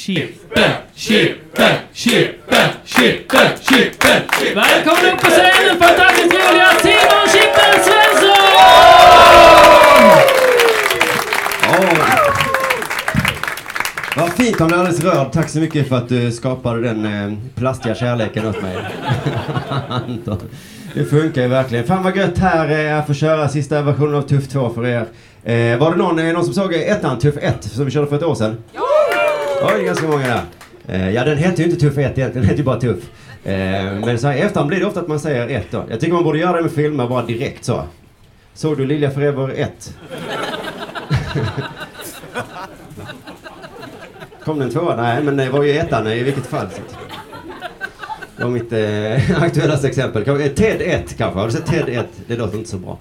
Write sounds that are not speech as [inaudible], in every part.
Chippen, chippen, chippen, chippen, chippen. Välkommen upp på scenen fantastiskt roliga Simon Chippen Svensson! Vad fint, han blev alldeles rörd. Tack så mycket för att du skapade den eh, plastiga kärleken åt mig. [laughs] Anton. det funkar ju verkligen. Fan vad gött här eh, att få köra sista versionen av Tuff 2 för er. Eh, var det någon, någon som såg ettan, Tuff 1, som vi körde för ett år sedan? Ja! Oj, ganska många där. Eh, ja, den heter ju inte Tuff 1 egentligen, den heter ju bara Tuff. Eh, men så här i efterhand blir det ofta att man säger 1 då. Jag tycker man borde göra det med filmer bara direkt så. Såg du Lilja Forever 1? [laughs] Kom den tvåa? Nej, men det var ju ettan i vilket fall. Så. Det var mitt eh, [laughs] aktuellaste exempel. Eh, TED 1 kanske. Har du sett TED 1? Det låter inte så bra.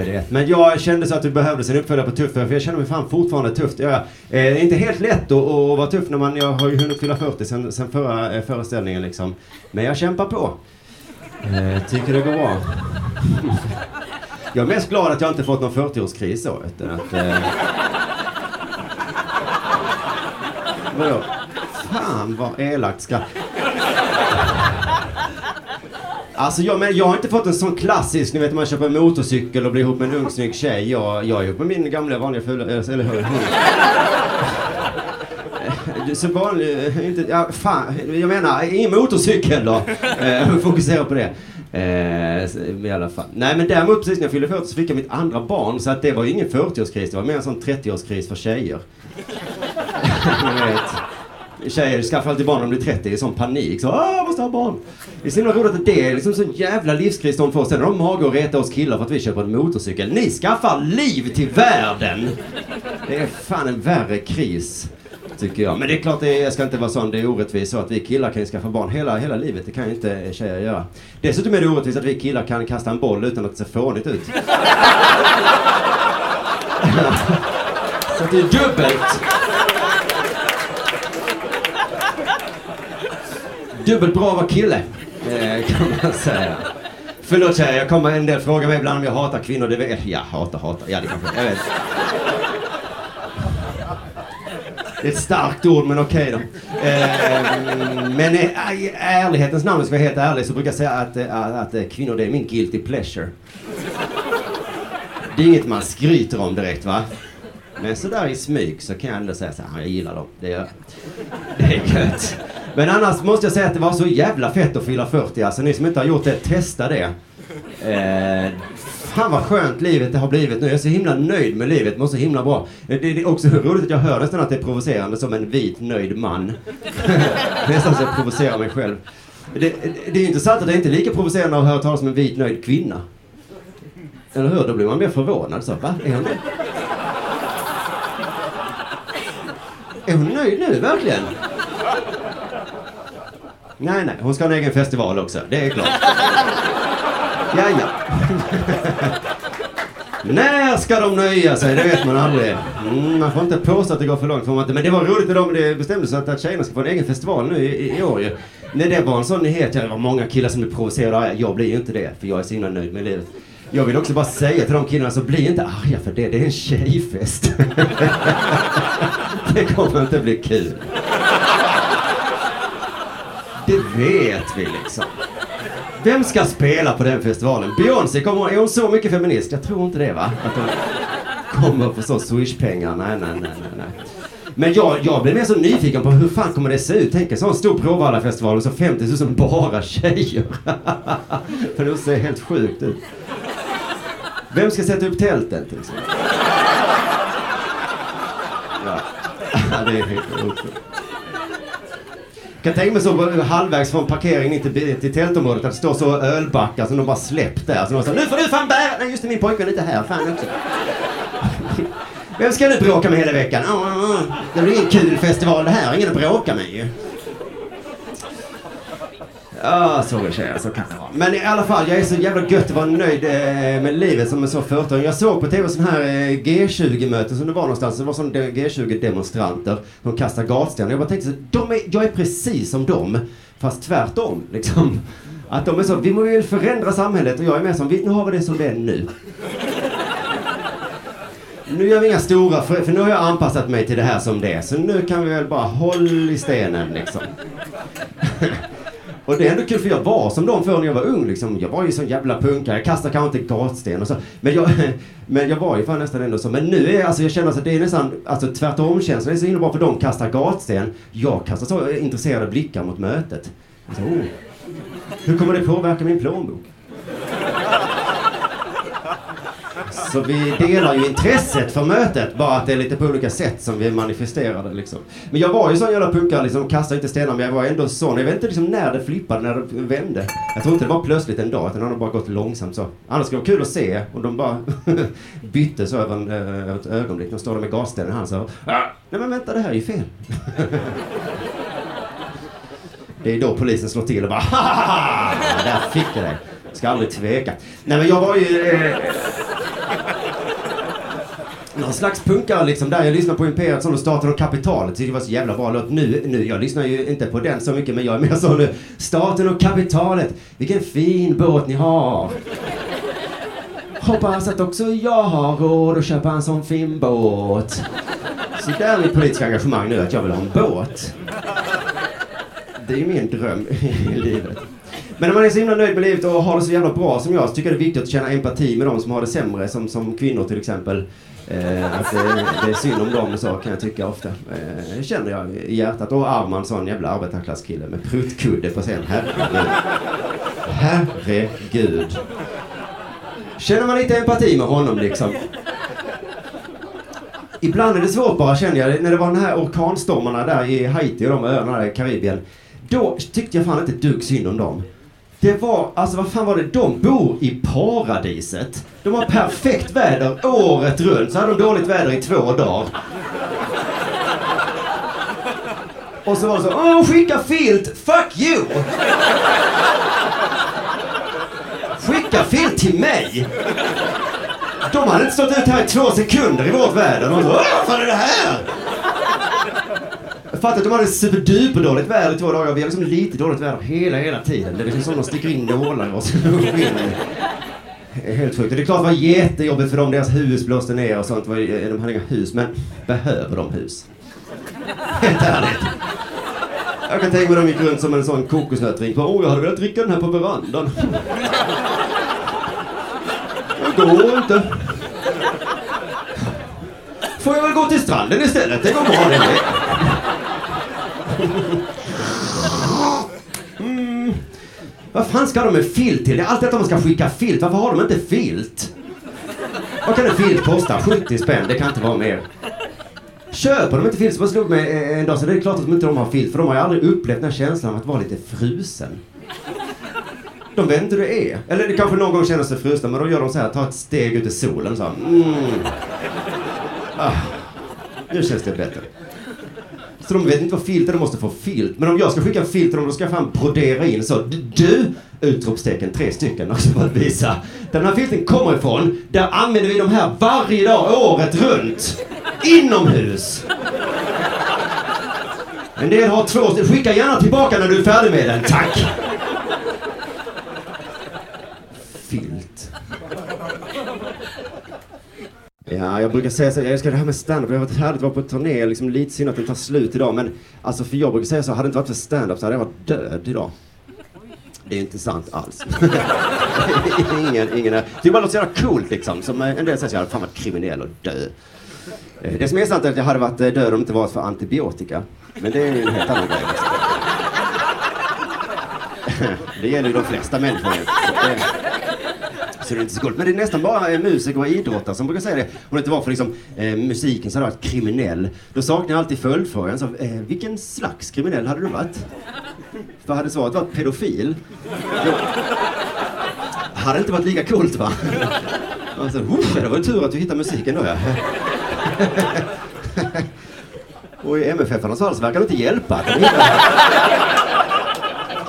1. Men jag kände så att det behövdes en uppföljare på Tuff, för jag känner mig fan fortfarande tufft. Jag, eh, det är inte helt lätt att, att vara tuff när man, jag har ju hunnit fylla 40 sen, sen förra eh, föreställningen liksom. Men jag kämpar på. Eh, tycker det går bra. Jag är mest glad att jag inte fått någon 40-årskris så. Utan att, eh, Vadå? Fan vad elakt ska... Alltså jag, men jag har inte fått en sån klassisk, ni vet man köper en motorcykel och blir ihop med en ung snygg tjej. Jag, jag är ihop med min gamla vanliga fula, eh, eller hur? Eh, så vanlig, eh, inte, ja, fan, jag menar, ingen motorcykel då. Eh, fokusera på det. Eh, I alla fall. Nej men däremot precis när jag fyllde 40 så fick jag mitt andra barn så att det var ju ingen 40-årskris, det var mer en sån 30-årskris för tjejer. [laughs] Tjejer skaffar alltid barn när de blir 30 i sån panik. Så, Åh, jag måste ha barn. Det är så himla roligt att det är liksom sån jävla livskris de får. Sen har de mage att reta oss killar för att vi köper en motorcykel. Ni skaffar liv till världen! Det är fan en värre kris. Tycker jag. Men det är klart, det är, jag ska inte vara sån, det är orättvist så att vi killar kan ju skaffa barn hela, hela livet. Det kan ju inte tjejer göra. Dessutom är det orättvist att vi killar kan kasta en boll utan att det ser fånigt ut. [laughs] så att det är dubbelt. Dubbelt bra att vara kille, eh, kan man säga. Förlåt tjejer, jag kommer en del fråga mig ibland om jag hatar kvinnor. Det vet, ja, hatar, hatar. Ja, det kanske, jag vet. Det är ett starkt ord, men okej då. Eh, eh men i ärlighetens namn, om jag ska vara helt ärlig, så brukar jag säga att, eh, att, att kvinnor, det är min guilty pleasure. Det är inget man skryter om direkt, va? Men sådär i smyg så kan jag ändå säga så här, jag gillar dem. Det är, det är gött. Men annars måste jag säga att det var så jävla fett att fylla 40. Alltså ni som inte har gjort det, testa det. Eh, fan vad skönt livet det har blivit nu. Jag är så himla nöjd med livet, mår så himla bra. Eh, det, det är också roligt att jag hör nästan att det är provocerande som en vit nöjd man. [laughs] nästan så jag provocerar mig själv. Det, det är intressant att det inte är lika provocerande att höra talas om en vit nöjd kvinna. Eller hur? Då blir man mer förvånad. Så, va? Är hon det? Är hon nöjd nu, verkligen? Nej, nej, hon ska ha en egen festival också. Det är klart. Ja, ja. När ska de nöja sig? Det vet man aldrig. Mm, man får inte påstå att det går för långt. Får man inte. Men det var roligt när de det bestämde sig att, att tjejerna ska få en egen festival nu i, i, i år ju. När det var en sån nyhet, ja, det var många killar som blev provocerade och arga. Jag blir ju inte det, för jag är så himla nöjd med livet. Jag vill också bara säga till de killarna, så bli inte arga för det. Det är en tjejfest. [laughs] det kommer inte bli kul. Det vet vi liksom. Vem ska spela på den festivalen? Beyoncé, kommer, är hon så mycket feminist? Jag tror inte det va? Att hon kommer få så swishpengar. Nej, nej, nej, nej, nej. Men jag, jag blir mer så nyfiken på hur fan kommer det se ut? Tänk en sån stor Bråvalla-festival och så 50 000 bara tjejer. [laughs] För det ser helt sjukt ut. Vem ska sätta upp tälten till exempel? Ja, [laughs] Ja, det är helt otroligt. Kan tänka mig så halvvägs från parkeringen in till, till tältområdet att det står så ölbackar som de bara släppt där. Så de säger nu får du fan bära... Nej just det, min pojkvän är inte här. Fan också. Vem ska du bråka med hela veckan? Ah, ah, ah. Det blir ingen kul festival det här. Ingen att bråka med ju. Ja, så är det så kan det vara. Men i alla fall, jag är så jävla gött att vara nöjd eh, med livet som en så företag. Jag såg på tv sån här eh, G20-möte som det var någonstans. Det var sån G20-demonstranter. De kastade gatstenar. Jag bara tänkte så, de är, jag är precis som dem. Fast tvärtom liksom. Att de är så, vi vill förändra samhället och jag är med som, nu har vi det som det är nu. Nu gör vi inga stora, för, för nu har jag anpassat mig till det här som det är. Så nu kan vi väl bara hålla i stenen liksom. [laughs] Och det är ändå kul för jag var som de förr när jag var ung liksom. Jag var ju sån jävla punkare. Jag kastade kanske inte gatsten och så. Men jag, [laughs] men jag var ju fan nästan ändå så. Men nu är alltså jag känner att det är nästan, alltså tvärtom känslan är så himla bra för de kastar gatsten. Jag kastar så intresserade blickar mot mötet. Så, oh. Hur kommer det påverka min plånbok? Så vi delar ju intresset för mötet, bara att det är lite på olika sätt som vi manifesterar det liksom. Men jag var ju sån jävla punkare liksom, kastade inte stenar, men jag var ändå sån. Jag vet inte liksom när det flippade, när det vände. Jag tror inte det var plötsligt en dag, utan det har bara gått långsamt så. Annars skulle det vara kul att se, och de bara bytte så över, en, över ett ögonblick. De står där med gasstenen i handen så. Ah, nej men vänta, det här är ju fel. Det är då polisen slår till och bara 'Hahaha!' Där fick du dig. Ska aldrig tveka. Nej men jag var ju... Eh, någon slags punkare liksom där. Jag lyssnade på Imperiet som Staten och kapitalet. Tyckte det var så jävla bra låt. Nu, nu, jag lyssnar ju inte på den så mycket men jag är mer så nu. Staten och kapitalet. Vilken fin båt ni har. Hoppas att också jag har råd att köpa en sån fin båt. Så där är mitt politiska engagemang nu, att jag vill ha en båt. Det är min dröm i livet. Men när man är så himla nöjd med livet och har det så jävla bra som jag så tycker jag det är viktigt att känna empati med de som har det sämre, som, som kvinnor till exempel. Eh, att det, det är synd om dem och så kan jag tycka ofta. Eh, känner jag i hjärtat. Och Arman, sån jävla arbetarklasskille med pruttkudde på scen. Herregud. Herregud. Känner man lite empati med honom liksom? Ibland är det svårt bara känner jag, när det var de här orkanstormarna där i Haiti och de öarna där i Karibien. Då tyckte jag fan inte ett dugg synd om dem. Det var, alltså vad fan var det? De bor i paradiset. De har perfekt väder året runt. Så hade de dåligt väder i två dagar. Och så var det så, åh skicka filt, fuck you! Skicka filt till mig! De hade inte stått ut här i två sekunder i vårt väder. De så, åh vad fan är det här? Jag fattar att de hade superduperdåligt väder i två dagar. Vi har liksom lite dåligt väder hela, hela tiden. Det är liksom som de sticker in nålar i oss. Helt sjukt. Och Det är klart det var jättejobbigt för dem. Deras hus blåste ner och sånt. Eh, de hade inga hus. Men behöver de hus? Helt ärligt. Jag kan tänka mig dem de gick runt som en sån kokosnötdrink. Åh, jag hade velat dricka den här på verandan. Det går inte. Får jag väl gå till stranden istället? Det går bra det. Mm. Vad fan ska de med filt till? Det är alltid att de ska skicka filt. Varför har de inte filt? Vad kan en filt kosta? 70 spänn? Det kan inte vara mer. Köper de inte filt, som jag slog mig eh, en dag, så det är klart att de inte har filt. För de har ju aldrig upplevt den här känslan av att vara lite frusen. De vet inte hur det är. Eller det kanske någon gång känner sig frusna, men då gör de så här, tar ett steg ut i solen så här, mm. ah, Nu känns det bättre. Så de vet inte vad filt är, de måste få filt. Men om jag ska skicka en filt till dem, då ska jag fan brodera in så. Du! Utropstecken, tre stycken också för att visa. Där den här filten kommer ifrån, där använder vi de här varje dag, året runt. Inomhus. En del har två, skicka gärna tillbaka när du är färdig med den, tack! Filt. Ja, jag brukar säga så, jag älskar det här med stand-up, det har varit härligt att vara på turné, liksom lite synd att det tar slut idag, men alltså för jag brukar säga så, hade det inte varit för stand-up så hade jag varit död idag. Det är inte sant alls. [laughs] ingen, ingen är, det är bara något så jävla coolt liksom, som eh, en del säger så jag fan varit kriminell och dö. Eh, det som är sant är att jag hade varit eh, död om det inte varit för antibiotika. Men det är ju en helt annan grej. Liksom. [laughs] Det gäller ju de flesta människor. Så det är inte så coolt. Men det är nästan bara musiker och idrottare som brukar säga det. Om det inte var för liksom, eh, musiken så hade jag varit kriminell. Då saknar jag alltid följdfrågan. Så, eh, vilken slags kriminell hade du varit? För hade svaret varit pedofil, då hade det inte varit lika coolt va? Alltså, "Uff, det var ju tur att du hittade musiken då ja. [laughs] Och i MFF-arnas fall så verkar det inte hjälpa.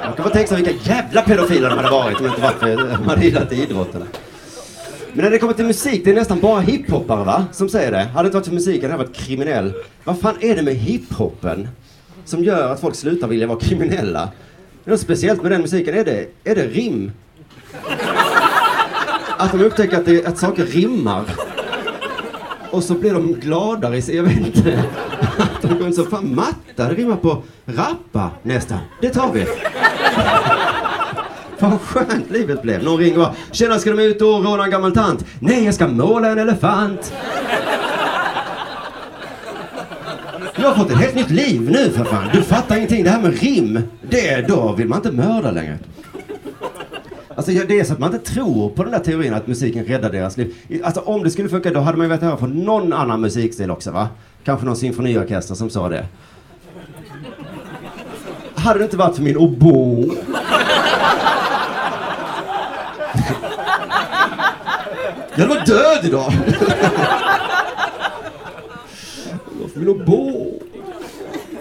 Man kan bara tänka sig vilka jävla pedofiler de hade varit om det inte varit för att de hade gillat idrotten. Men när det kommer till musik, det är nästan bara hiphoppare va, som säger det. Hade det inte varit för musiken hade jag varit kriminell. Vad fan är det med hiphopen som gör att folk slutar vilja vara kriminella? Det är något speciellt med den musiken. Är det, är det rim? Att de upptäcker att, det, att saker rimmar. Och så blir de gladare i sig, jag vet inte. Att de går in så, fan matta, det rimmar på rappa nästan. Det tar vi. [laughs] Vad skönt livet blev. Någon ringer och bara, tjena ska de ut och råna en gammal tant? Nej, jag ska måla en elefant. Jag har fått ett helt nytt liv nu för fan. Du fattar ingenting. Det här med rim, det, då vill man inte mörda längre. Alltså det är så att man inte tror på den där teorin att musiken räddar deras liv. Alltså om det skulle funka då hade man ju velat höra från någon annan musikstil också va? Kanske någon symfoniorkester som sa det. Hade det inte varit för min obo. Jag hade varit död idag. Det för min obo.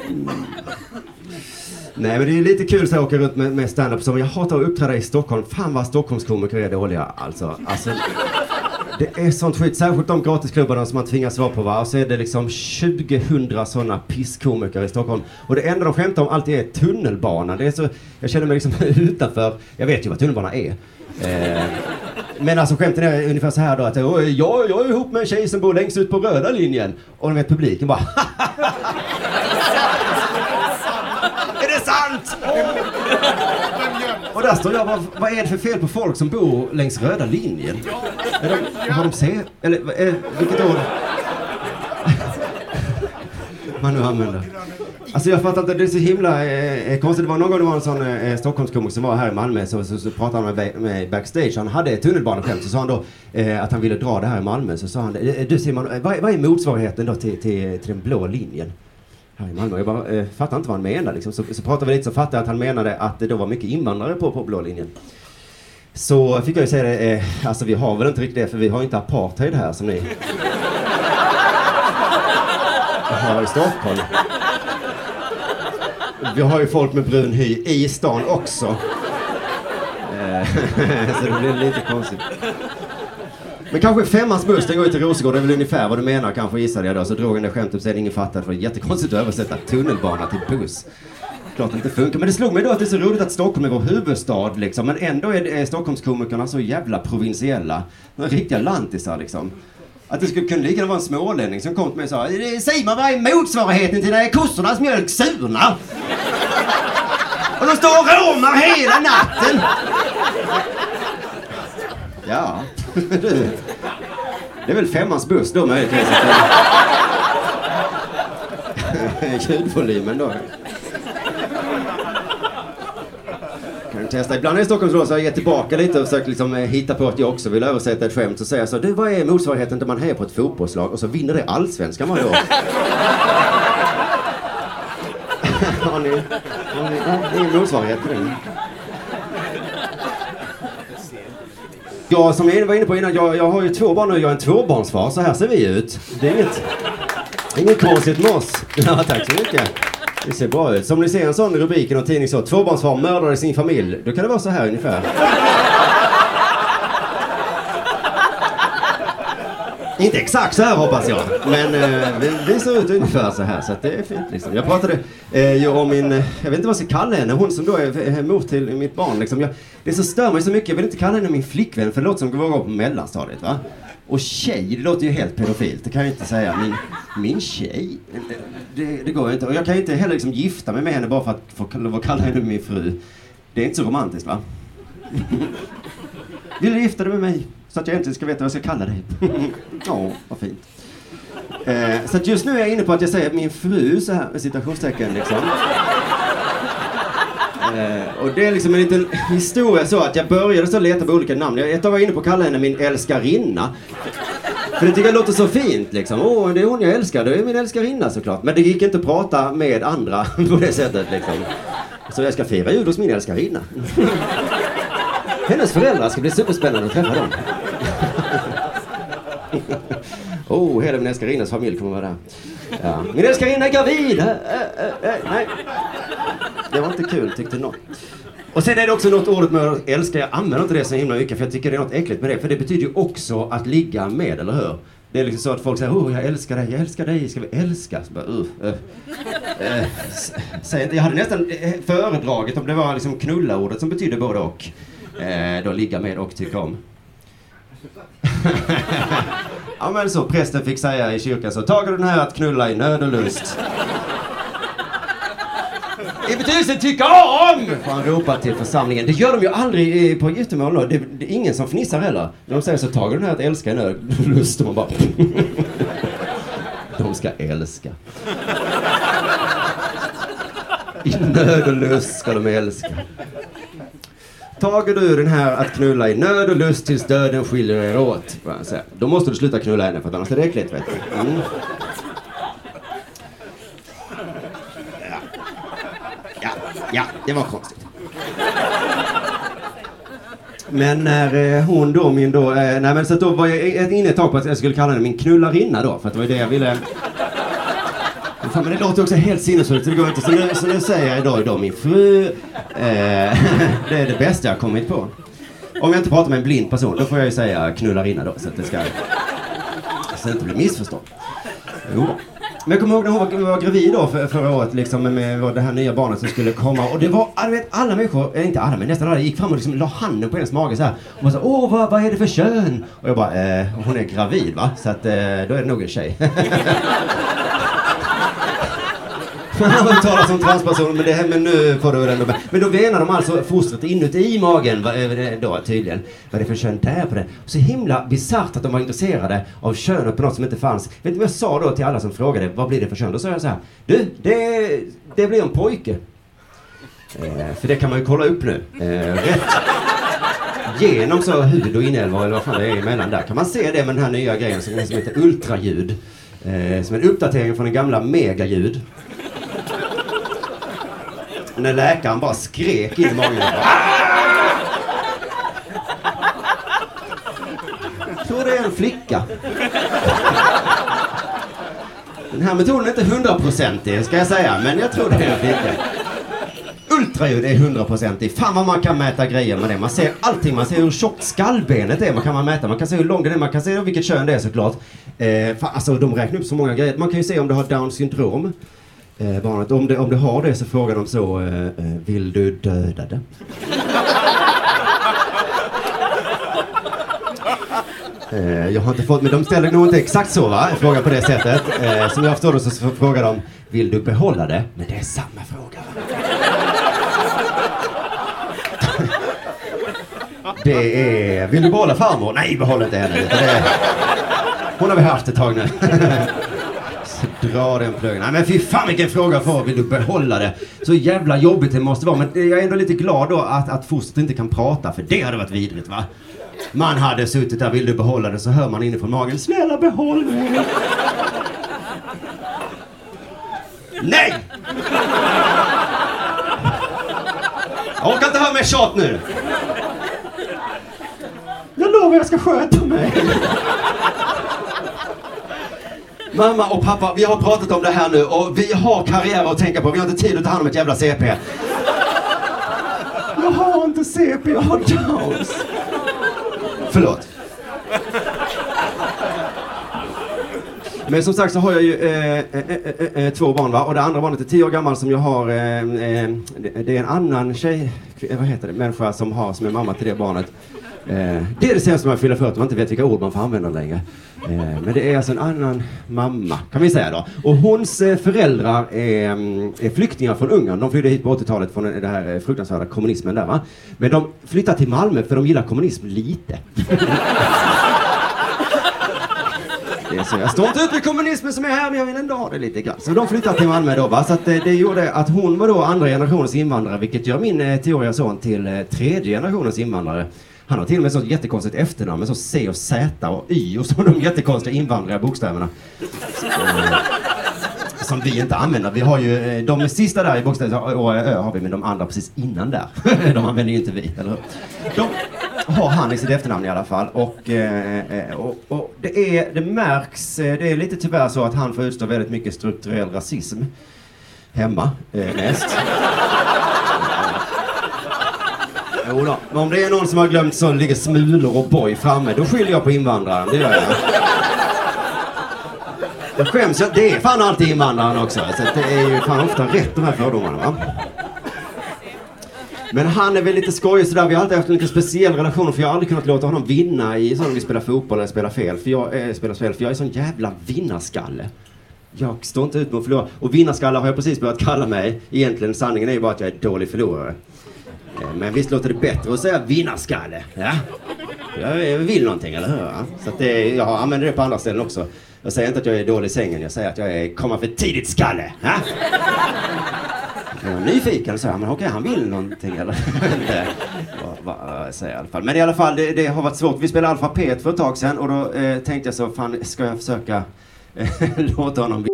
Mm. Nej men det är lite kul så att åka runt med, med stand-up som jag hatar att uppträda i Stockholm. Fan vad Stockholmskomiker är dåliga alltså. alltså. Det är sånt skit, särskilt de gratisklubbarna som man tvingas vara på va. Och så är det liksom 2000 sådana pisskomiker i Stockholm. Och det enda de skämtar om alltid är tunnelbanan. Det är så, jag känner mig liksom [laughs] utanför. Jag vet ju vad tunnelbana är. Eh, men alltså skämten är ungefär så här då att "Oj, jag, jag är ihop med en tjej som bor längst ut på röda linjen. Och ni vet publiken bara [laughs] Är det sant? Och där står jag bara, vad är det för fel på folk som bor längs röda linjen? Är de, har de se... Eller är, vilket ord? Man nu använder. Alltså jag fattar inte, det är så himla eh, konstigt. Det var någon gång det var en sån eh, Stockholmskomiker som var här i Malmö så, så, så pratade han med mig backstage. Han hade ett tunnelbaneskämt så sa han då eh, att han ville dra det här i Malmö. Så sa han, eh, du Simon, eh, vad, är- vad är motsvarigheten då till, till, till den blå linjen? Här i Malmö. Jag bara eh, fattar inte vad han menar liksom. Så, så pratade vi lite så fattade jag att han menade att det då var mycket invandrare på, på blå linjen. Så fick jag ju säga det, eh, alltså vi har väl inte riktigt det för vi har inte apartheid här som ni har i Stockholm. Vi har ju folk med brun hy i stan också. Eh, [laughs] så det blir lite konstigt. Men kanske femmans buss, den går ju till Rosengård, det är väl ungefär vad du menar kanske gissade jag då. Så drog han det skämtet sen ingen fattade för det är jättekonstigt att översätta tunnelbana till buss. Klart det inte funkar. Men det slog mig då att det är så roligt att Stockholm är vår huvudstad liksom. Men ändå är, är Stockholmskomikerna så jävla provinsiella. De är riktiga lantisar liksom. Att det skulle kunna lika gärna vara en smålänning som kom till mig och sa eh, Simon, vad är motsvarigheten till när kossornas mjölk surnar? Och de står och råmar hela natten! Ja. Det är väl femmans buss då möjligtvis. Ljudvolymen då. Kan du testa. Ibland i Stockholmsrådet så har jag gett tillbaka lite och försökt liksom eh, hitta på att jag också vill översätta ett skämt. Så säger jag så, du vad är motsvarigheten till man hejar på ett fotbollslag och så vinner det allsvenskan varje år? [laughs] har ni, har ni det är ingen motsvarighet till det. Jag som jag var inne på innan, jag, jag har ju två barn nu, jag är en tvåbarnsfar, så här ser vi ut. Det är inget, inget konstigt med oss. [laughs] Ja, tack så mycket. Det ser bra ut. Som ni ser en sån rubrik i någon tidning så, tvåbarnsfar mördade sin familj. Då kan det vara så här ungefär. Inte exakt så här hoppas jag, men eh, vi, vi ser ut ungefär så här så att det är fint liksom. Jag pratade eh, ju om min, eh, jag vet inte vad jag ska kalla henne, hon som då är mor till mitt barn liksom. Jag, det så stör mig så mycket, jag vill inte kalla henne min flickvän för det låter som att gå på mellanstadiet va. Och tjej, det låter ju helt pedofilt, det kan jag inte säga. Min, min tjej, det, det går ju inte. Och jag kan ju inte heller liksom gifta mig med henne bara för att få lov att kalla henne min fru. Det är inte så romantiskt va? [laughs] Vill du gifta dig med mig? Så att jag äntligen ska veta vad jag ska kalla dig. [laughs] Ja, vad fint. Eh, så att just nu är jag inne på att jag säger min fru så här med citationstecken liksom. Eh, och det är liksom en liten historia så att jag började så leta på olika namn. Jag, ett tag var jag inne på att kalla henne min älskarinna. För det tycker jag låter så fint liksom. Åh, det är hon jag älskar. Det är min älskarinna såklart. Men det gick inte att prata med andra [laughs] på det sättet liksom. Så jag ska fira jul hos min älskarinna. [laughs] Hennes föräldrar ska bli superspännande att träffa dem. [laughs] oh, hela min älskarinnas familj kommer vara där. Ja. Min älskarinna är gravid! Äh, äh, äh, nej. Det var inte kul tyckte någon. Och sen är det också något ordet med att älska. Jag använder inte det så himla mycket för jag tycker det är något äckligt med det. För det betyder ju också att ligga med, eller hur? Det är liksom så att folk säger oh, jag älskar dig, jag älskar dig, ska vi älska? Så bara, uh, uh. Uh, säg inte, jag hade nästan eh, föredragit om det var liksom knulla-ordet som betyder både och. Eh, då ligga med och tycka om. [laughs] ja men så, prästen fick säga i kyrkan så, tager du den här att knulla i nöd och lust? I betydelsen tycka om! Får han ropa till församlingen. Det gör de ju aldrig eh, på giftermål. Det, det är ingen som fnissar heller. De säger så, tager du den här att älska i nöd och lust? Och man bara... [laughs] de ska älska. I nöd och lust ska de älska. Tager du den här att knulla i nöd och lust tills döden skiljer er åt, då måste du sluta knulla henne för att annars är det äckligt, vet du. Mm. Ja. ja, ja, det var konstigt. Men när eh, hon då, min då, eh, nej men så att då var jag inne ett tag på att jag skulle kalla henne min knullarinna då, för att det var det jag ville Fan, men det låter också helt sinnessjukt, så det går inte. Så nu, så nu säger jag idag, idag min fru. Eh, [laughs] det är det bästa jag kommit på. Om jag inte pratar med en blind person, då får jag ju säga knullarinna då, så att det ska... Så det inte blir missförstånd. Jo. Men jag kommer ihåg när hon var, var gravid då för, förra året liksom med det här nya barnet som skulle komma och det var, du vet, alla människor, eh, inte alla men nästan alla gick fram och liksom la handen på hennes mage så här och sa åh vad, vad är det för kön? Och jag bara, eh, hon är gravid va? Så att eh, då är det nog en tjej. [laughs] Man har hört talas om transpersoner, men, det här, men nu får du ändå med. Men då venar de alltså fostret inuti magen, vad är det då tydligen. Vad är det för kön där på det? Så himla bisarrt att de var intresserade av könet på något som inte fanns. Vet du vad jag sa då till alla som frågade, vad blir det för kön? Då sa jag så här, du, det, det blir en pojke. Eh, för det kan man ju kolla upp nu. Eh, rätt genom så hud och inälvor eller vad fan det är emellan där kan man se det med den här nya grejen som heter ultraljud. Eh, som en uppdatering från den gamla megaljud när läkaren bara skrek in i magen. Jag tror det är en flicka. Den här metoden är inte hundraprocentig ska jag säga, men jag tror det är en flicka. Ultraljud är hundraprocentig. Fan vad man kan mäta grejer med det. Man ser allting. Man ser hur tjockt skallbenet är. Man kan man mäta. Man kan se hur lång den är. Man kan se vilket kön det är såklart. Eh, fan, alltså de räknar upp så många grejer. Man kan ju se om du har down syndrom eh, barnet. Om det, om det har det så frågar de så, eh, eh vill du döda det? [laughs] eh, jag har inte fått, men de ställer nog inte exakt så va, frågan på det sättet. Eh, som jag förstår det så frågar de, vill du behålla det? Men det är samma fråga. [laughs] Det är, vill du behålla farmor? Nej, behåll inte henne. Det, hon har vi haft ett tag nu. [laughs] Dra den plögen. Nej men fy fan vilken fråga för vill du behålla det? Så jävla jobbigt det måste vara. Men jag är ändå lite glad då att, att fostret inte kan prata för det hade varit vidrigt va? Man hade suttit där, vill du behålla det? Så hör man inifrån magen, snälla behåll mig. Nej! Jag orkar inte höra mer tjat nu. Jag lovar jag ska sköta mig. Mamma och pappa, vi har pratat om det här nu och vi har karriär att tänka på. Vi har inte tid att ta hand om ett jävla CP. Jag har inte CP, jag har Downs. Förlåt. Men som sagt så har jag ju eh, eh, eh, eh, eh två barn va? och det andra barnet är tio år gammal som jag har, eh, eh, det är en annan tjej, eh, vad heter det, människa som har, som är mamma till det barnet det är det sämsta man fyller för att man inte vet vilka ord man får använda längre. Eh, men det är alltså en annan mamma, kan vi säga då. Och hons eh, föräldrar är, mm, är flyktingar från Ungern. De flydde hit på 80-talet från den här eh, fruktansvärda kommunismen där va. Men de flyttade till Malmö för de gillar kommunism lite. [laughs] Så, jag står inte ut med kommunismen som är här men jag vill ändå ha det lite grann. Så de flyttade till Malmö då va. Så att det, det gjorde att hon var då andra generationens invandrare vilket gör min eh, tioåriga son till eh, tredje generationens invandrare. Han har till och med ett sånt jättekonstigt efternamn med så C och Z och Y och så de jättekonstiga invandrare bokstäverna. Eh, som vi inte använder. Vi har ju eh, de sista där i bokstäver och Ö har vi men de andra precis innan där. [laughs] De använder ju inte vi, eller hur? De har han i sitt efternamn i alla fall och, eh, och, och det, är, det märks, det är lite tyvärr så att han får utstå väldigt mycket strukturell rasism hemma eh, mest. Jo då. Men om det är någon som har glömt så ligger smulor och boj framme, då skyller jag på invandraren. Det gör jag. Jag skäms, det är fan alltid invandraren också. Så det är ju fan ofta rätt de här fördomarna va. Men han är väl lite skojig sådär. Vi har alltid haft en lite speciell relation för jag har aldrig kunnat låta honom vinna i sådana vi spelar fotboll eller spelar fel. För jag, äh, spelar fel, för jag är sån jävla vinnarskalle. Jag står inte ut med att förlora. Och vinnarskalle har jag precis börjat kalla mig. Egentligen sanningen är ju bara att jag är dålig förlorare. Eh, men visst låter det bättre att säga vinnarskalle? Ja. Jag vill någonting, eller hur? Så att det, jag använder det på andra ställen också. Jag säger inte att jag är dålig i sängen, jag säger att jag är komma för tidigt skalle. Ja? Jag var nyfiken och sa, men okej, han vill någonting eller? Vad, eh, säger i alla fall. Men i alla fall, det, det har varit svårt. Vi spelade alfabet för ett tag sedan och då eh, tänkte jag så, fan, ska jag försöka eh, [laughs] låta honom bli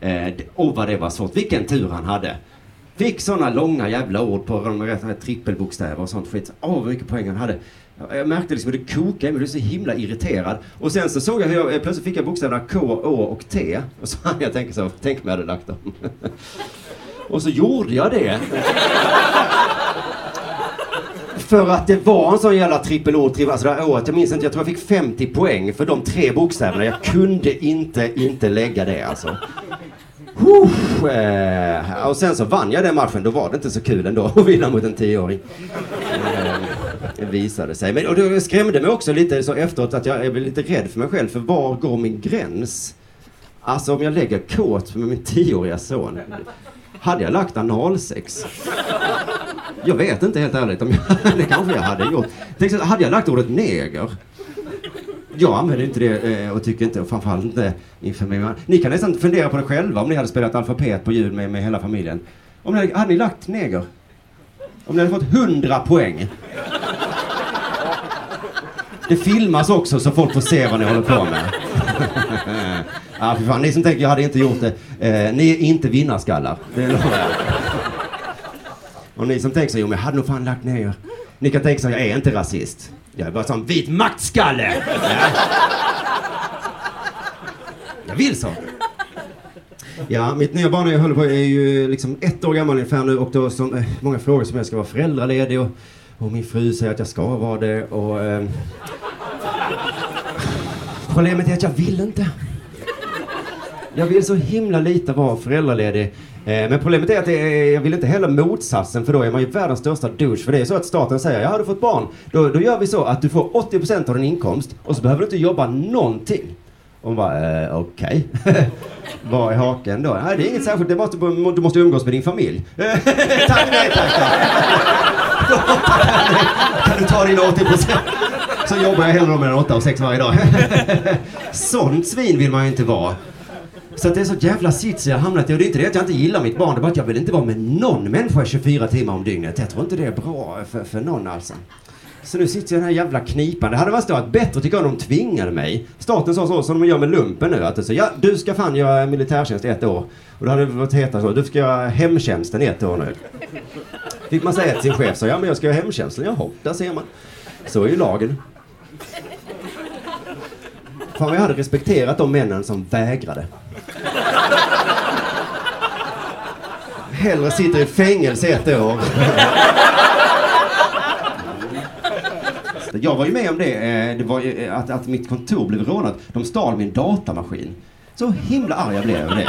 Eh, och Åh vad det var svårt. Vilken tur han hade. Fick såna långa jävla ord på de här trippelbokstäver och sånt skit. Åh vad mycket poäng han hade. Jag- märkte liksom hur det kokade, jag blev så himla irriterad. Och sen så såg jag hur jag, eh, plötsligt fick jag bokstäverna K, Å och T. Och så hann [laughs] jag tänka så, tänk om jag hade lagt dem. [laughs] och så gjorde jag det. [laughs] För att det var en sån jävla trippelord, trippel, alltså det här året, jag minns inte, jag tror jag fick 50 poäng för de tre bokstäverna. Jag kunde inte, inte lägga det alltså. Huff, eh, och sen så vann jag den matchen, då var det inte så kul ändå att vinna mot en tioåring. Eh, det visade sig. Men, och det skrämde mig också lite så efteråt att jag blev lite rädd för mig själv, för var går min gräns? Alltså om jag lägger kåt med min tioåriga son. Hade jag lagt analsex? Jag vet inte helt ärligt om jag, [laughs] det kanske jag hade gjort. Tänk hade jag lagt ordet neger? Jag använder inte det eh, och tycker inte, och framförallt inte inför min man. Ni kan nästan fundera på det själva om ni hade spelat alfabet på jul med, med hela familjen. Om ni, hade- hade ni lagt neger? Om ni hade fått 100 poäng? Det filmas också så folk får se vad ni håller på med. [laughs] ja, för fan, ni som tänker jag hade inte gjort det. Eh, ni är inte vinnarskallar. Det lovar jag. Och ni som tänker så, jo men jag hade nog fan lagt ner. Ni kan tänka så, jag är inte rasist. Jag är bara sån vit maktskalle. Ja. Jag vill så. Ja, mitt nya barn jag håller på är ju liksom ett år gammal ungefär nu och då så eh, många frågor som jag ska vara föräldraledig och, och min fru säger att jag ska vara det och eh, Problemet är att jag vill inte. Jag vill så himla lite vara föräldraledig. Eh, men problemet är att är, jag vill inte heller motsatsen för då är man ju världens största douche. För det är så att staten säger, ja har du fått barn, då, då gör vi så att du får 80% av din inkomst och så behöver du inte jobba någonting. Och man bara, eh, okej. [laughs] Vad är haken då? Nej, det är inget särskilt, det måste, du måste umgås med din familj. [laughs] tack, nej tack. Då, [laughs] kan du ta dina 80%? Så jobbar jag hellre mellan 8 och 6 varje dag. Sånt svin vill man ju inte vara. Så att det är så jävla sits jag har hamnat i. Och det är inte det att jag inte gillar mitt barn, det är bara att jag vill inte vara med någon människa 24 timmar om dygnet. Jag tror inte det är bra för, för någon alltså. Så nu sitter jag i den här jävla knipan. Det hade varit bättre tycker jag om de tvingade mig. Staten sa så som de gör med lumpen nu. Att det så, ja, du ska fan göra militärtjänst i ett år. Och då hade det varit heta så. Du ska göra hemtjänsten i ett år nu. Fick man säga till sin chef så, ja men jag ska göra hemtjänsten. Jaha, där ser man. Så är ju lagen. Fan jag hade respekterat de männen som vägrade. Hellre sitter i fängelse ett år. Jag var ju med om det, eh, det var ju, eh, att, att mitt kontor blev rånat. De stal min datamaskin. Så himla arg jag blev över det.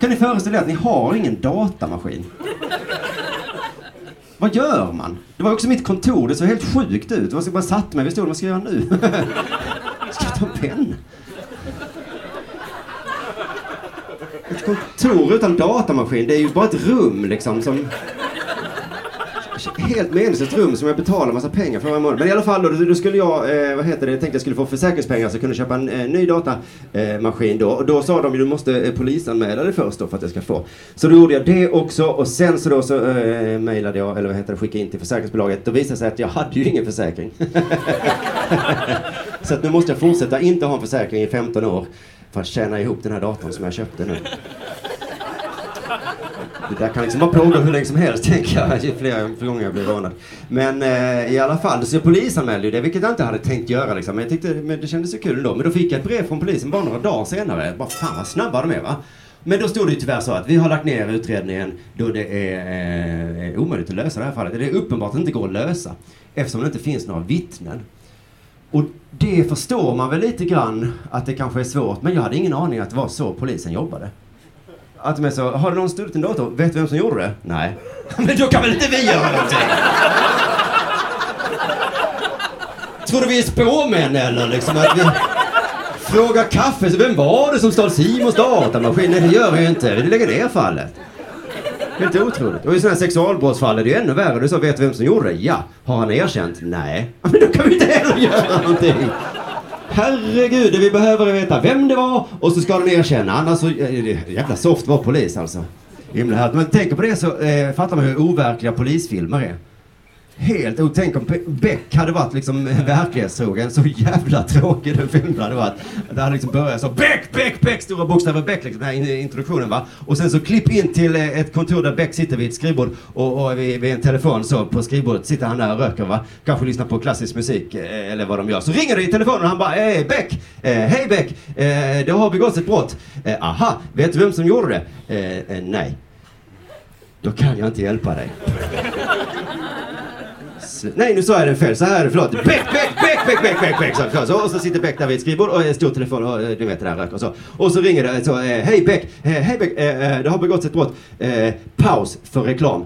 Kan ni föreställa er att ni har ingen datamaskin? Vad gör man? Det var också mitt kontor, det såg helt sjukt ut. Jag bara satt mig vid stolen, vad ska jag göra nu? [laughs] ska jag ta en penna? Ett kontor utan datamaskin, det är ju bara ett rum liksom som helt meningslöst rum som jag betalar massa pengar för varje månad. Men i alla fall då, då skulle jag, eh, vad heter det, jag tänkte jag skulle få försäkringspengar så jag kunde köpa en eh, ny datamaskin då. Och då sa de ju du måste eh, polisanmäla det först då för att jag ska få. Så då gjorde jag det också och sen så då så eh, mejlade jag, eller vad heter det, skickade in till försäkringsbolaget. Då visade det sig att jag hade ju ingen försäkring. [laughs] så att nu måste jag fortsätta inte ha en försäkring i 15 år för att tjäna ihop den här datorn som jag köpte nu. Det där kan liksom bara pågå hur länge som helst, [laughs] tänker jag, ju fler gånger jag blir rånad. Men eh, i alla fall, så jag polisanmälde ju det, vilket jag inte hade tänkt göra liksom. Men jag tyckte, men det kändes så kul ändå. Men då fick jag ett brev från polisen bara några dagar senare. Bara fan vad snabba de är va. Men då stod det ju tyvärr så att vi har lagt ner utredningen då det är eh, omöjligt att lösa det här fallet. Det är uppenbart att det inte går att lösa eftersom det inte finns några vittnen. Och det förstår man väl lite grann att det kanske är svårt, men jag hade ingen aning att det var så polisen jobbade. Att de är så, har någon stulit en dator? Vet du vem som gjorde det? Nej. [laughs] Men då kan väl inte vi göra någonting? Tror du vi är spåmän eller liksom att vi frågar kaffe, så vem var det som stal Simons datamaskin? Nej det gör vi ju inte, vi lägger ner fallet. Helt otroligt. Och i sådana här sexualbrottsfall är det ju ännu värre. Du sa, vet du vem som gjorde det? Ja. Har han erkänt? Nej. [laughs] Men då kan vi inte heller göra någonting. Herregud, vi behöver veta vem det var och så ska den erkänna. Annars så, eh, jävla soft var polis alltså. Himla härligt. Men tänker på det så eh, fattar man hur overkliga polisfilmer är. Helt otänk Tänk om Beck hade varit liksom eh, verklighetstrogen. Så jävla tråkig den filmen hade varit. Det hade liksom börjat så Beck, Beck, Beck, stora bokstäver Beck, liksom den här introduktionen va. Och sen så klipp in till eh, ett kontor där Beck sitter vid ett skrivbord och, och vid, vid, en telefon så på skrivbordet sitter han där och röker va. Kanske lyssnar på klassisk musik eh, eller vad de gör. Så ringer det i telefonen och han bara, hej Beck, eh, hej Beck, eh, det har begåtts ett brott. Eh, aha, vet du vem som gjorde det? Eh, nej. Då kan jag inte hjälpa dig. Nej, nu sa jag det fel. Så här är det, förlåt. Beck, Beck, Beck, Beck, Beck, Beck, Beck. Så, så, och så sitter Beck där vid ett skrivbord och en stor telefon och eh, du vet det där rök och så. Och så ringer det så, eh, hej Beck, eh, hej Beck, det har begåtts ett brott. Paus för reklam.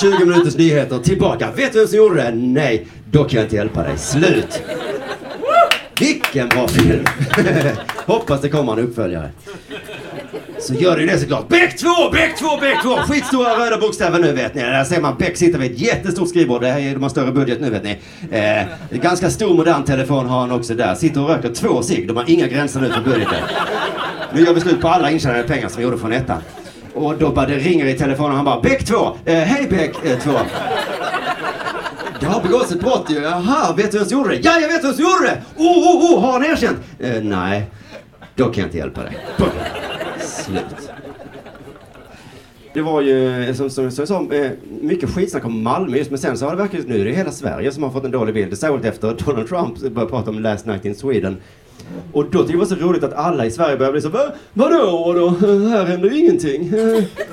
20 minuters nyheter, tillbaka. Vet du vem som gjorde det? Nej, då kan jag inte hjälpa dig. Slut. Vilken bra film! [laughs] Hoppas det kommer en uppföljare. Så gör det det såklart. Beck 2, Beck 2, Beck 2! Skitstora röda bokstäver nu vet ni. Där ser man Beck sitta vid ett jättestort skrivbord. Det här är, de har större budget nu vet ni. Eh, ganska stor modern telefon har han också där. Sitter och röker två cigg. De har inga gränser nu för budgeten. Nu gör vi slut på alla intjänade pengar som vi gjorde från ettan. Och då bara det ringer i telefonen och han bara Beck 2! Eh, Hej Beck 2! Eh, det har begåtts ett brott ju. Jaha, vet du vem som gjorde det? Ja, jag vet vem som gjorde det! Oh, oh, oh, har han erkänt? Eh, nej, då kan jag inte hjälpa dig. Slut. Det var ju, som, som, som jag sa, eh, mycket skitsnack om Malmö just, men sen så har det verkligen, nu är det hela Sverige som har fått en dålig bild. Särskilt efter Donald Trump började prata om Last Night in Sweden. Och då tyckte jag det var så roligt att alla i Sverige började bli så Va, Vadå då? Här händer ingenting.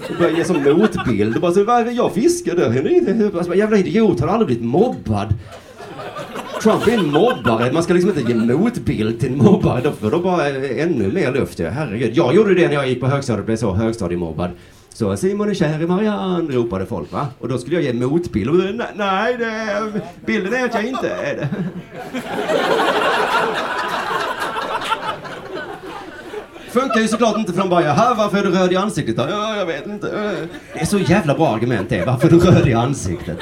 Och började ge som motbild. Och bara så, jag fiskar, där händer ingenting. Alltså, jävla idiot, har aldrig blivit mobbad? Trump är en mobbare. Man ska liksom inte ge motbild till en mobbare. Då får de bara eh, ännu mer luft. Herregud. Jag gjorde det när jag gick på högstadiet och blev så högstadiemobbad. Så Simon är kär i Marianne, ropade folk va. Och då skulle jag ge motbild. Och, nej, nej det, bilden är att jag inte är det. Funkar ju såklart inte för de bara, jaha varför är du röd i ansiktet då? Ja, jag vet inte. Det är så jävla bra argument det, varför är du röd i ansiktet?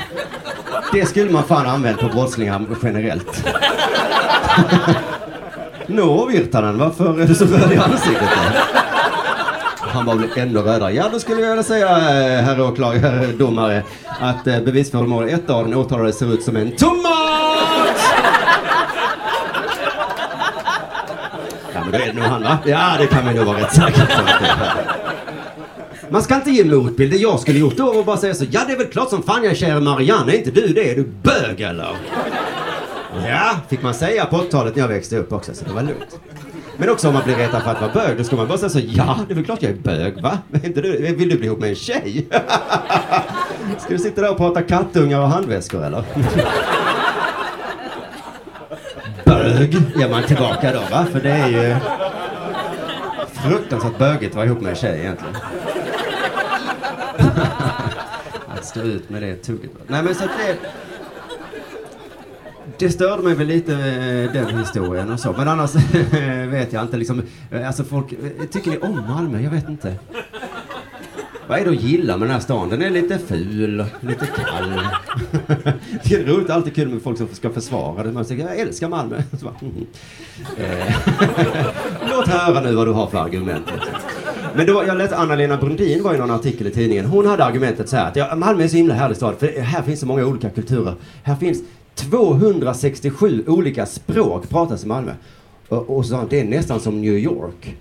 Det skulle man fan använt på brottslingar generellt. Nå Virtanen, varför är du så röd i ansiktet då? Han var väl ännu rödare. Ja, då skulle jag vilja säga, eh, herr åklagare, domare, att eh, bevisföremål ett av den åtalade ser ut som en tomat! Ja, men då är det nog han va? Ja, det kan vi nog vara rätt säkra på. Man ska inte ge motbild. Det jag skulle gjort då var bara säga så. Ja, det är väl klart som fan jag är kär i Marianne. Är inte du det? Är du bög eller? Ja, fick man säga på 80-talet när jag växte upp också, så det var lugnt. Men också om man blir retad för att vara bög, då ska man bara säga så. Ja, det är väl klart jag är bög, va? Men inte du, vill du bli ihop med en tjej? [laughs] Ska du sitta där och prata kattungar och handväskor eller? [laughs] Bög ger man tillbaka då, va? För det är ju fruktansvärt bögigt att vara ihop med en tjej egentligen. Att stå ut med det tugget. Nej men så att det... Det störde mig väl lite eh, den historien och så. Men annars eh, vet jag inte liksom. Eh, alltså folk, tycker ni om Malmö? Jag vet inte. Vad är det att gilla med den här stan? Den är lite ful, lite kall. [laughs] Det är roligt, alltid kul med folk som ska försvara det. Man säger jag älskar Malmö. [laughs] Så bara, mm. [laughs] Låt höra nu vad du har för argument. Men då, jag läste Anna-Lena Brundin var i någon artikel i tidningen. Hon hade argumentet så här att ja, Malmö är så himla härlig stad för här finns så många olika kulturer. Här finns 267 olika språk pratas i Malmö. Och, och så sa hon, det är nästan som New York.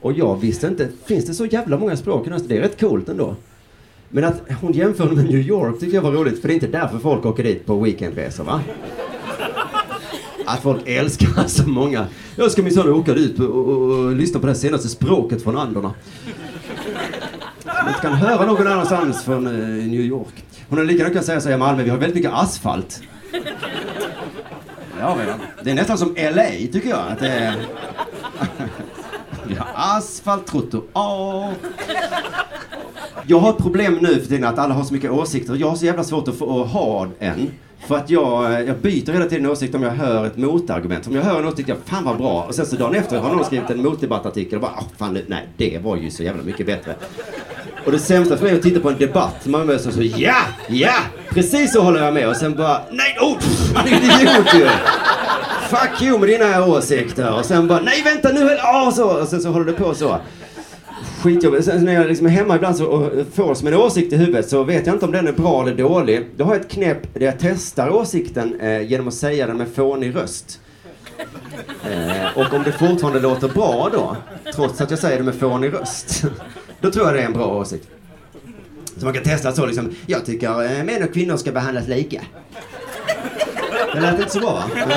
Och jag visste inte, finns det så jävla många språk i den? Det är rätt coolt ändå. Men att hon jämförde med New York tyckte jag var roligt, för det är inte därför folk åker dit på weekendresor va? Att folk älskar [laughs] så många. Jag ska minsann åka dit och, och, och lyssna på det senaste språket från Anderna. Som inte kan höra någon annanstans från eh, New York. Hon hade lika gärna kunnat säga så här i Malmö, vi har väldigt mycket asfalt. Ja, men det är nästan som LA tycker jag. Att det är... [laughs] Vi har asfalt, trottoar. Jag har ett problem nu för tiden att alla har så mycket åsikter. Jag har så jävla svårt att få att ha en. För att jag, jag byter hela tiden åsikt om jag hör ett motargument. Om jag hör en åsikt, jag fan vad bra. Och sen så dagen efter har någon skrivit en motdebattartikel och bara, oh, fan nej, det var ju så jävla mycket bättre. Och det sämsta för mig är att titta på en debatt. Man möts och så, ja, ja, precis så håller jag med. Och sen bara, nej, oh, han är en idiot ju. Fuck you med dina åsikter. Och sen bara, nej vänta nu, oh, så. Och sen så håller det på så. Skitjobbigt. Sen när jag liksom är hemma ibland så, och får som en åsikt i huvudet så vet jag inte om den är bra eller dålig. Då har jag ett knep där jag testar åsikten eh, genom att säga den med fånig röst. Eh, och om det fortfarande låter bra då, trots att jag säger det med fånig röst, [laughs] då tror jag det är en bra åsikt. Så man kan testa så liksom, jag tycker eh, män och kvinnor ska behandlas lika. Det lät inte så bra va? Mm.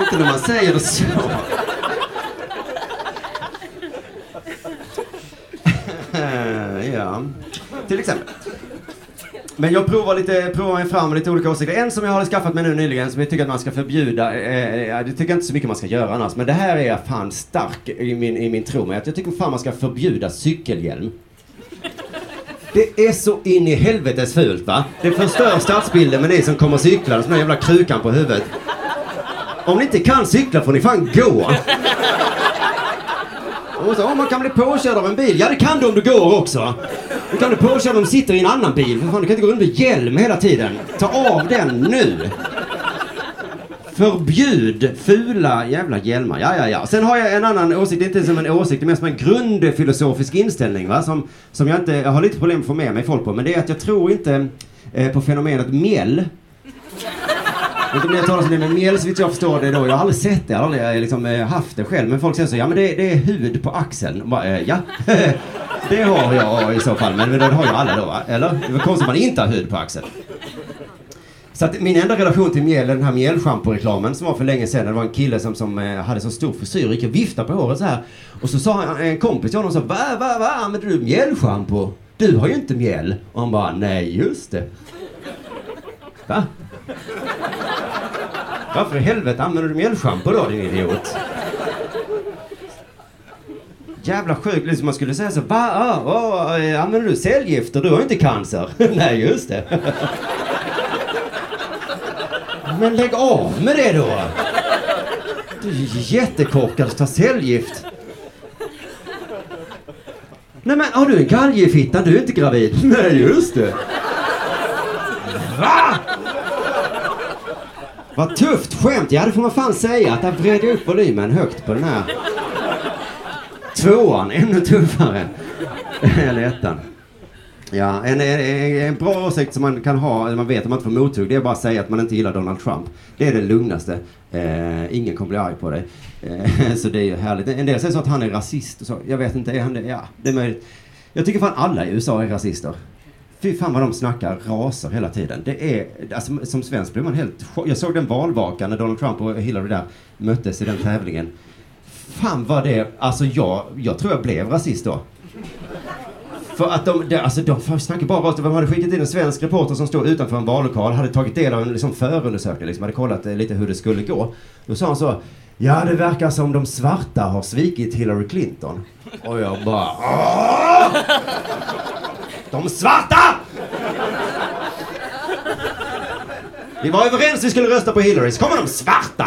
Inte när man säger det så. Ja, till exempel. Men jag provar, lite, provar mig fram med lite olika åsikter. En som jag har skaffat mig nu nyligen som jag tycker att man ska förbjuda, eh, eh det tycker jag inte så mycket man ska göra annars, men det här är jag fan stark i min, i min tro med. Att jag tycker fan man ska förbjuda cykelhjälm. Det är så in i helvetes fult va? Det förstör stadsbilden med ni som kommer cyklande med den jävla krukan på huvudet. Om ni inte kan cykla får ni fan gå. Och så, oh, man kan bli påkörd av en bil. Ja, det kan du om du går också. Du kan bli påkörd om du sitter i en annan bil. För fan, du kan inte gå runt med hjälm hela tiden. Ta av den nu. Förbjud fula jävla hjälmar. Ja, ja, ja. Sen har jag en annan åsikt, det är inte som en åsikt, det är mer som en grundfilosofisk inställning va? Som, som jag inte, jag har lite problem att få med mig folk på. Men det är att jag tror inte eh, på fenomenet mjäll. Jag inte mer talas har om det men mjäll så vitt jag förstår det då. Jag har aldrig sett det, jag har aldrig eh, liksom, eh, haft det själv. Men folk säger så, ja men det, det är hud på axeln. Bara, eh, ja, [laughs] det har jag i så fall. Men, men det har ju alla då va? Eller? Det är konstigt att man inte har hud på axeln. Så att min enda relation till mjäll är den här mjällschamporeklamen som var för länge sedan. Det var en kille som, som eh, hade så stor frisyr, gick och viftade på håret så här. Och så sa han, en kompis till honom så va, va, va, använder du mjällschampo? Du har ju inte mjäll. Och han bara, nej just det. Va? Varför i helvete använder du mjällschampo då din idiot? Jävla sjukt, liksom man skulle säga så va, ah, ah, använder du cellgifter? Du har ju inte cancer. [laughs] Nej just det. Men lägg av med det då! Du är ju jättekorkad att ta cellgift. Nej men har du en galgefitta? Du är inte gravid. [laughs] Nej just det. Va? Vad tufft skämt. Ja det får man fan säga. Att där vred jag upp volymen högt på den här. Tvåan, ännu tuffare. Eller ettan. Ja, en, en, en bra åsikt som man kan ha, eller man vet att man inte får mothugg, det är bara att säga att man inte gillar Donald Trump. Det är det lugnaste. Eh, ingen kommer bli arg på dig. Eh, så det är ju härligt. En del säger så att han är rasist och så. Jag vet inte, är han det? Ja, det är möjligt. Jag tycker fan alla i USA är rasister. Fy fan vad de snackar raser hela tiden. Det är, alltså, som svensk blir man helt Jag såg den valvakan när Donald Trump och Hillary där möttes i den tävlingen. Fan vad det, alltså jag, jag tror jag blev rasist då. För att de, de, alltså de snackar bara rakt De hade skickat in en svensk reporter som stod utanför en vallokal, hade tagit del av en liksom förundersökning, liksom, hade kollat eh, lite hur det skulle gå. Då sa han så, ja det verkar som de svarta har svikit Hillary Clinton. Och jag bara, Åh! De svarta! Vi var överens vi skulle rösta på Hillary, så kommer de svarta!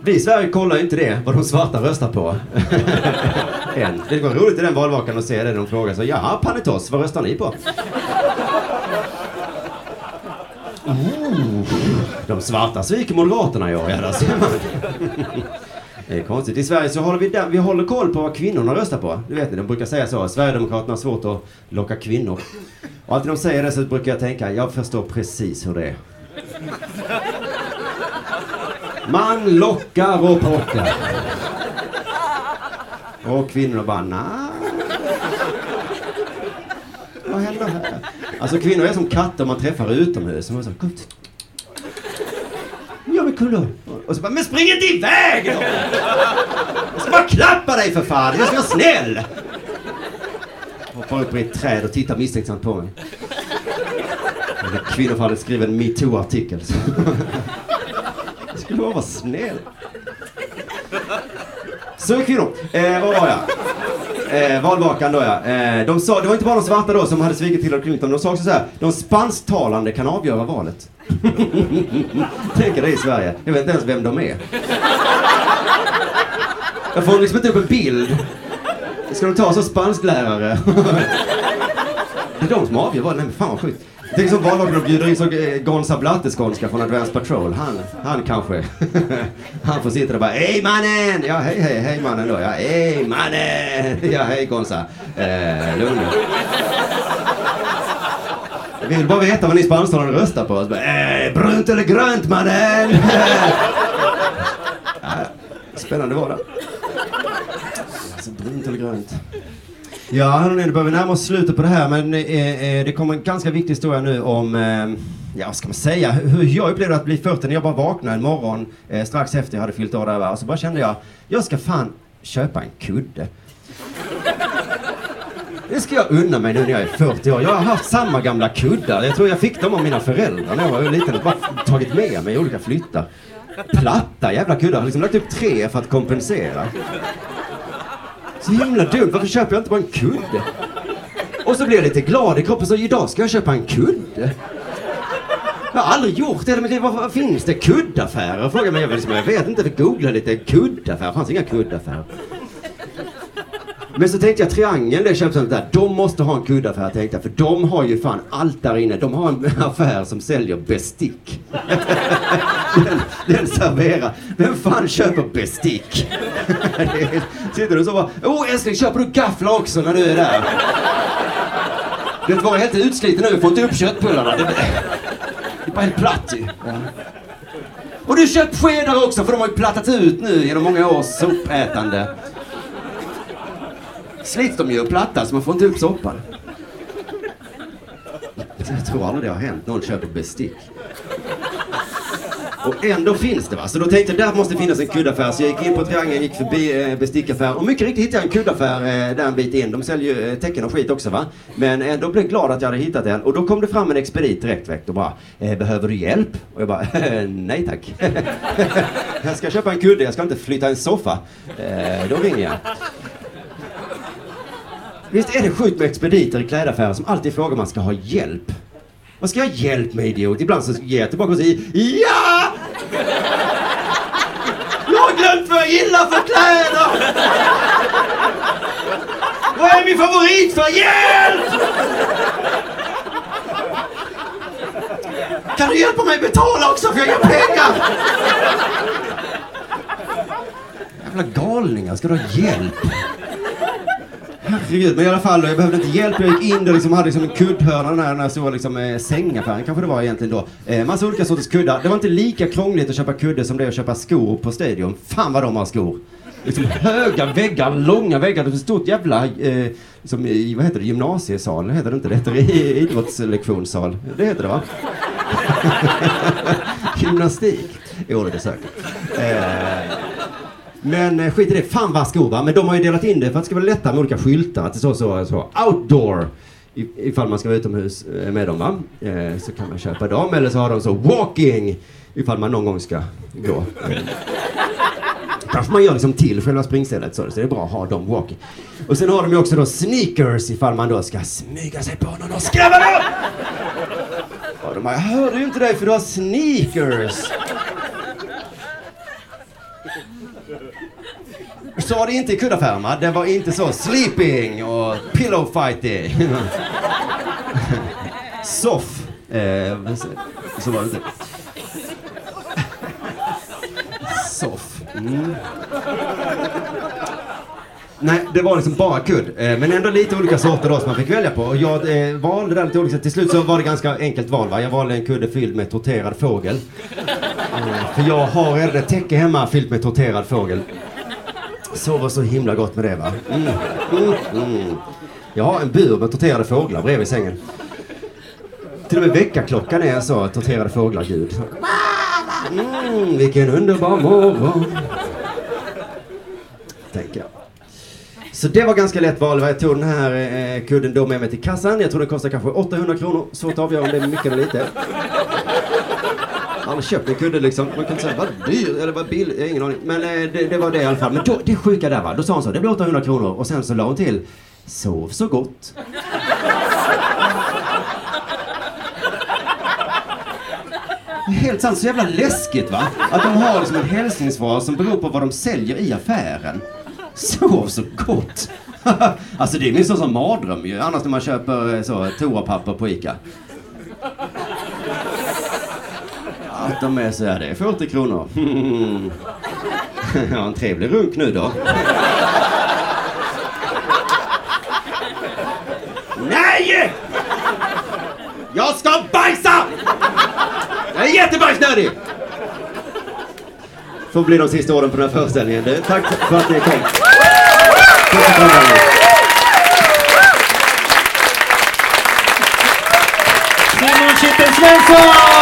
Vi i Sverige kollar inte det, vad de svarta röstar på. [laughs] Än. Det var roligt i den valvakan att se det. De frågar så, jaha, Panetos, vad röstar ni på? [laughs] Oh, de svarta sviker Moderaterna i år, ja, där ser man. Det är konstigt. I Sverige så håller vi, där, vi håller koll på vad kvinnorna röstar på. Du vet ni, de brukar säga så. Sverigedemokraterna har svårt att locka kvinnor. Och alltid de säger det så brukar jag tänka, jag förstår precis hur det är. Man lockar och pockar. Och kvinnorna bara, nej. Vad händer här? Alltså kvinnor är som katter man träffar utomhus. Och är så, "Kom, men. Och så bara, men spring inte iväg då! Jag ska bara klappa dig för fan, jag ska vara snäll! Hoppar upp i ett träd och tittar misstänksamt på mig. Kvinnofallet Kvinnor hade skrivit en metoo-artikel. Jag skulle bara vara snäll. Så är kvinnor. Eh, vad var jag? Eh, valvakan då ja. Eh, de sa, det var inte bara de svarta då som hade svikit Hillary Clinton. De sa också så här, de spansktalande kan avgöra valet. [laughs] Tänk er det i Sverige. Jag vet inte ens vem de är. Jag får liksom inte upp en bild. Ska de ta så spansklärare? [laughs] Det är de som avgör vad. Nej men fan vad sjukt. Tänk som vallagen och bjuder in så gonza Gonza Blatteskånska från Advanced Patrol. Han, han kanske. [laughs] Han får sitta där och bara Hej mannen! Ja hej hej hej mannen då. Ja hej mannen! Ja hej Gonza. Eh, lugn nu. Vi vill bara veta vad ni spansktalande röstar på. Bara, eh, brunt eller grönt mannen! [laughs] ja, spännande var det. Alltså, brunt eller grönt. Ja, hörni, nu börjar vi närma oss slutet på det här, men eh, eh, det kommer en ganska viktig historia nu om, eh, ja vad ska man säga, hur jag upplevde att bli 40 när jag bara vaknade en morgon eh, strax efter jag hade fyllt år där va, och så bara kände jag, jag ska fan köpa en kudde. Det ska jag unna mig nu när jag är 40 år. Jag har haft samma gamla kuddar. Jag tror jag fick dem av mina föräldrar när jag var liten. Jag har bara tagit med mig i olika flyttar. Platta jävla kuddar. Jag har liksom lagt upp tre för att kompensera. Så himla dumt. Varför köper jag inte bara en kudde? Och så blir jag lite glad i kroppen. Så idag ska jag köpa en kudde. Jag har aldrig gjort det. Men vad, vad finns det? Kuddaffärer? Frågar mig. Jag, liksom, jag vet inte. Vi googlar lite. Kuddaffärer. Det fanns inga kuddaffärer. Men så tänkte jag triangeln, det köpcentret där, de måste ha en kuddaffär tänkte jag, för de har ju fan allt där inne. De har en [laughs] affär som säljer bestick. [laughs] den, den serverar. Vem fan köper bestick? [laughs] Är- Sitter du så bara, åh älskling köper du gafflar också när du är där? Du vet, var helt utsliten nu, får inte upp köttbullarna. Det, det är bara helt platt ju. Ja. Och du köpt skedar också, för de har ju plattat ut nu genom många års sopätande slits de ju och plattas, man får inte upp soppan. Jag tror aldrig det har hänt. Någon köper bestick. Och ändå finns det va. Så då tänkte jag där måste finnas en kuddaffär. Så jag gick in på Triangeln, gick förbi eh, bestickaffär. Och mycket riktigt hittade jag en kuddaffär eh, där en bit in. De säljer ju eh, tecken och skit också va. Men eh, ändå blev jag glad att jag hade hittat en. Och då kom det fram en expedit direkt väckt och bara eh, Behöver du hjälp? Och jag bara [laughs] Nej tack. [laughs] jag ska köpa en kudde, jag ska inte flytta en soffa. Eh, då ringer jag. Visst är det sjukt med expediter i klädaffärer som alltid frågar om man ska ha hjälp? Vad ska jag ha hjälp med idiot? Ibland så ger jag tillbaka och säger Ja! Jag har glömt vad jag gillar för kläder! Vad är min favorit för hjälp? Kan du hjälpa mig betala också för jag har inga pengar? Jävla galningar, ska du ha hjälp? Herregud, men i alla fall, jag behövde inte hjälp. Jag gick in och liksom hade liksom en kuddhörna, den här, den här stora liksom, eh, sängaffären kanske det var egentligen då. Eh, massa olika sorters kuddar. Det var inte lika krångligt att köpa kudde som det är att köpa skor på Stadion. Fan vad de har skor! Liksom höga väggar, långa väggar. Det är ett stort jävla, eh, som i, vad heter det, gymnasiesal? Heter det inte? Det heter det idrottslektionssal. Det heter det va? [laughs] Gymnastik. Jo, det är säkert. Eh, men eh, skit i det, fan vad skor va. Men de har ju delat in det för att det ska vara lättare med olika skyltar. Att det står så, så outdoor. I- Ifall man ska vara utomhus eh, med dem va. Eh, så kan man köpa dem. Eller så har de så walking. Ifall man någon gång ska gå. Kanske man gör liksom till själva springstället så, så det är bra att ha dem walking. Och sen har de ju också då sneakers ifall man då ska smyga sig på någon och skrämma dem! Och de bara, jag hörde ju inte dig för du har sneakers. Så var det inte i kuddaffären va? Det var inte så sleeping och pillow fighting. Soff. Eh, så, så var det inte. Soff. Mm. Nej, det var liksom bara kudd. Eh, men ändå lite olika sorter då som man fick välja på. Och jag eh, valde där lite olika. Till slut så var det ganska enkelt val va. Jag valde en kudde fylld med torterad fågel. Eh, för jag har redan ett täcke hemma fyllt med torterad fågel. Sover så himla gott med det va. Mm. Mm. Mm. Jag har en bur med torterade fåglar bredvid sängen. Till och med väckarklockan är så torterade fåglar-ljud. Mm, vilken underbar morgon. Tänker jag. Så det var ganska lätt val. Jag tog den här eh, kudden då med mig till kassan. Jag tror den kostar kanske 800 kronor. Svårt att avgöra om det är mycket eller lite. Han köpte en kudde liksom. Man kan inte säga vad dyr eller vad billig. Jag har ingen aning. Men eh, det, det var det i alla fall. Men då, det sjuka där va. Då sa hon så. Det blir 800 kronor. Och sen så la hon till. Sov så gott. Helt sant, så jävla läskigt va? Att de har liksom en hälsningsfras som beror på vad de säljer i affären. Sov så gott. [laughs] alltså det är minst som mardröm ju, annars när man köper eh, så toapapper på ICA. Att de är så här, det är 40 kronor. [laughs] ja, en trevlig runk nu då. Nej! Jag ska bajsa! Jag är jättebajsnödig! Får bli de sista orden på den här föreställningen. Tack för att ni kom. Tack för att ni kom. Simon Chippen Svensson!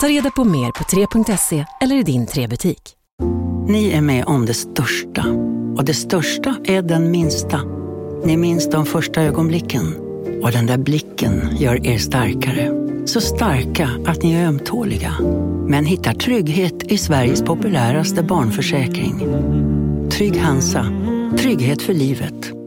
Ta reda på mer på 3.se eller i din 3-butik. Ni är med om det största. Och det största är den minsta. Ni minns de första ögonblicken. Och den där blicken gör er starkare. Så starka att ni är ömtåliga. Men hittar trygghet i Sveriges populäraste barnförsäkring. Trygg Hansa. Trygghet för livet.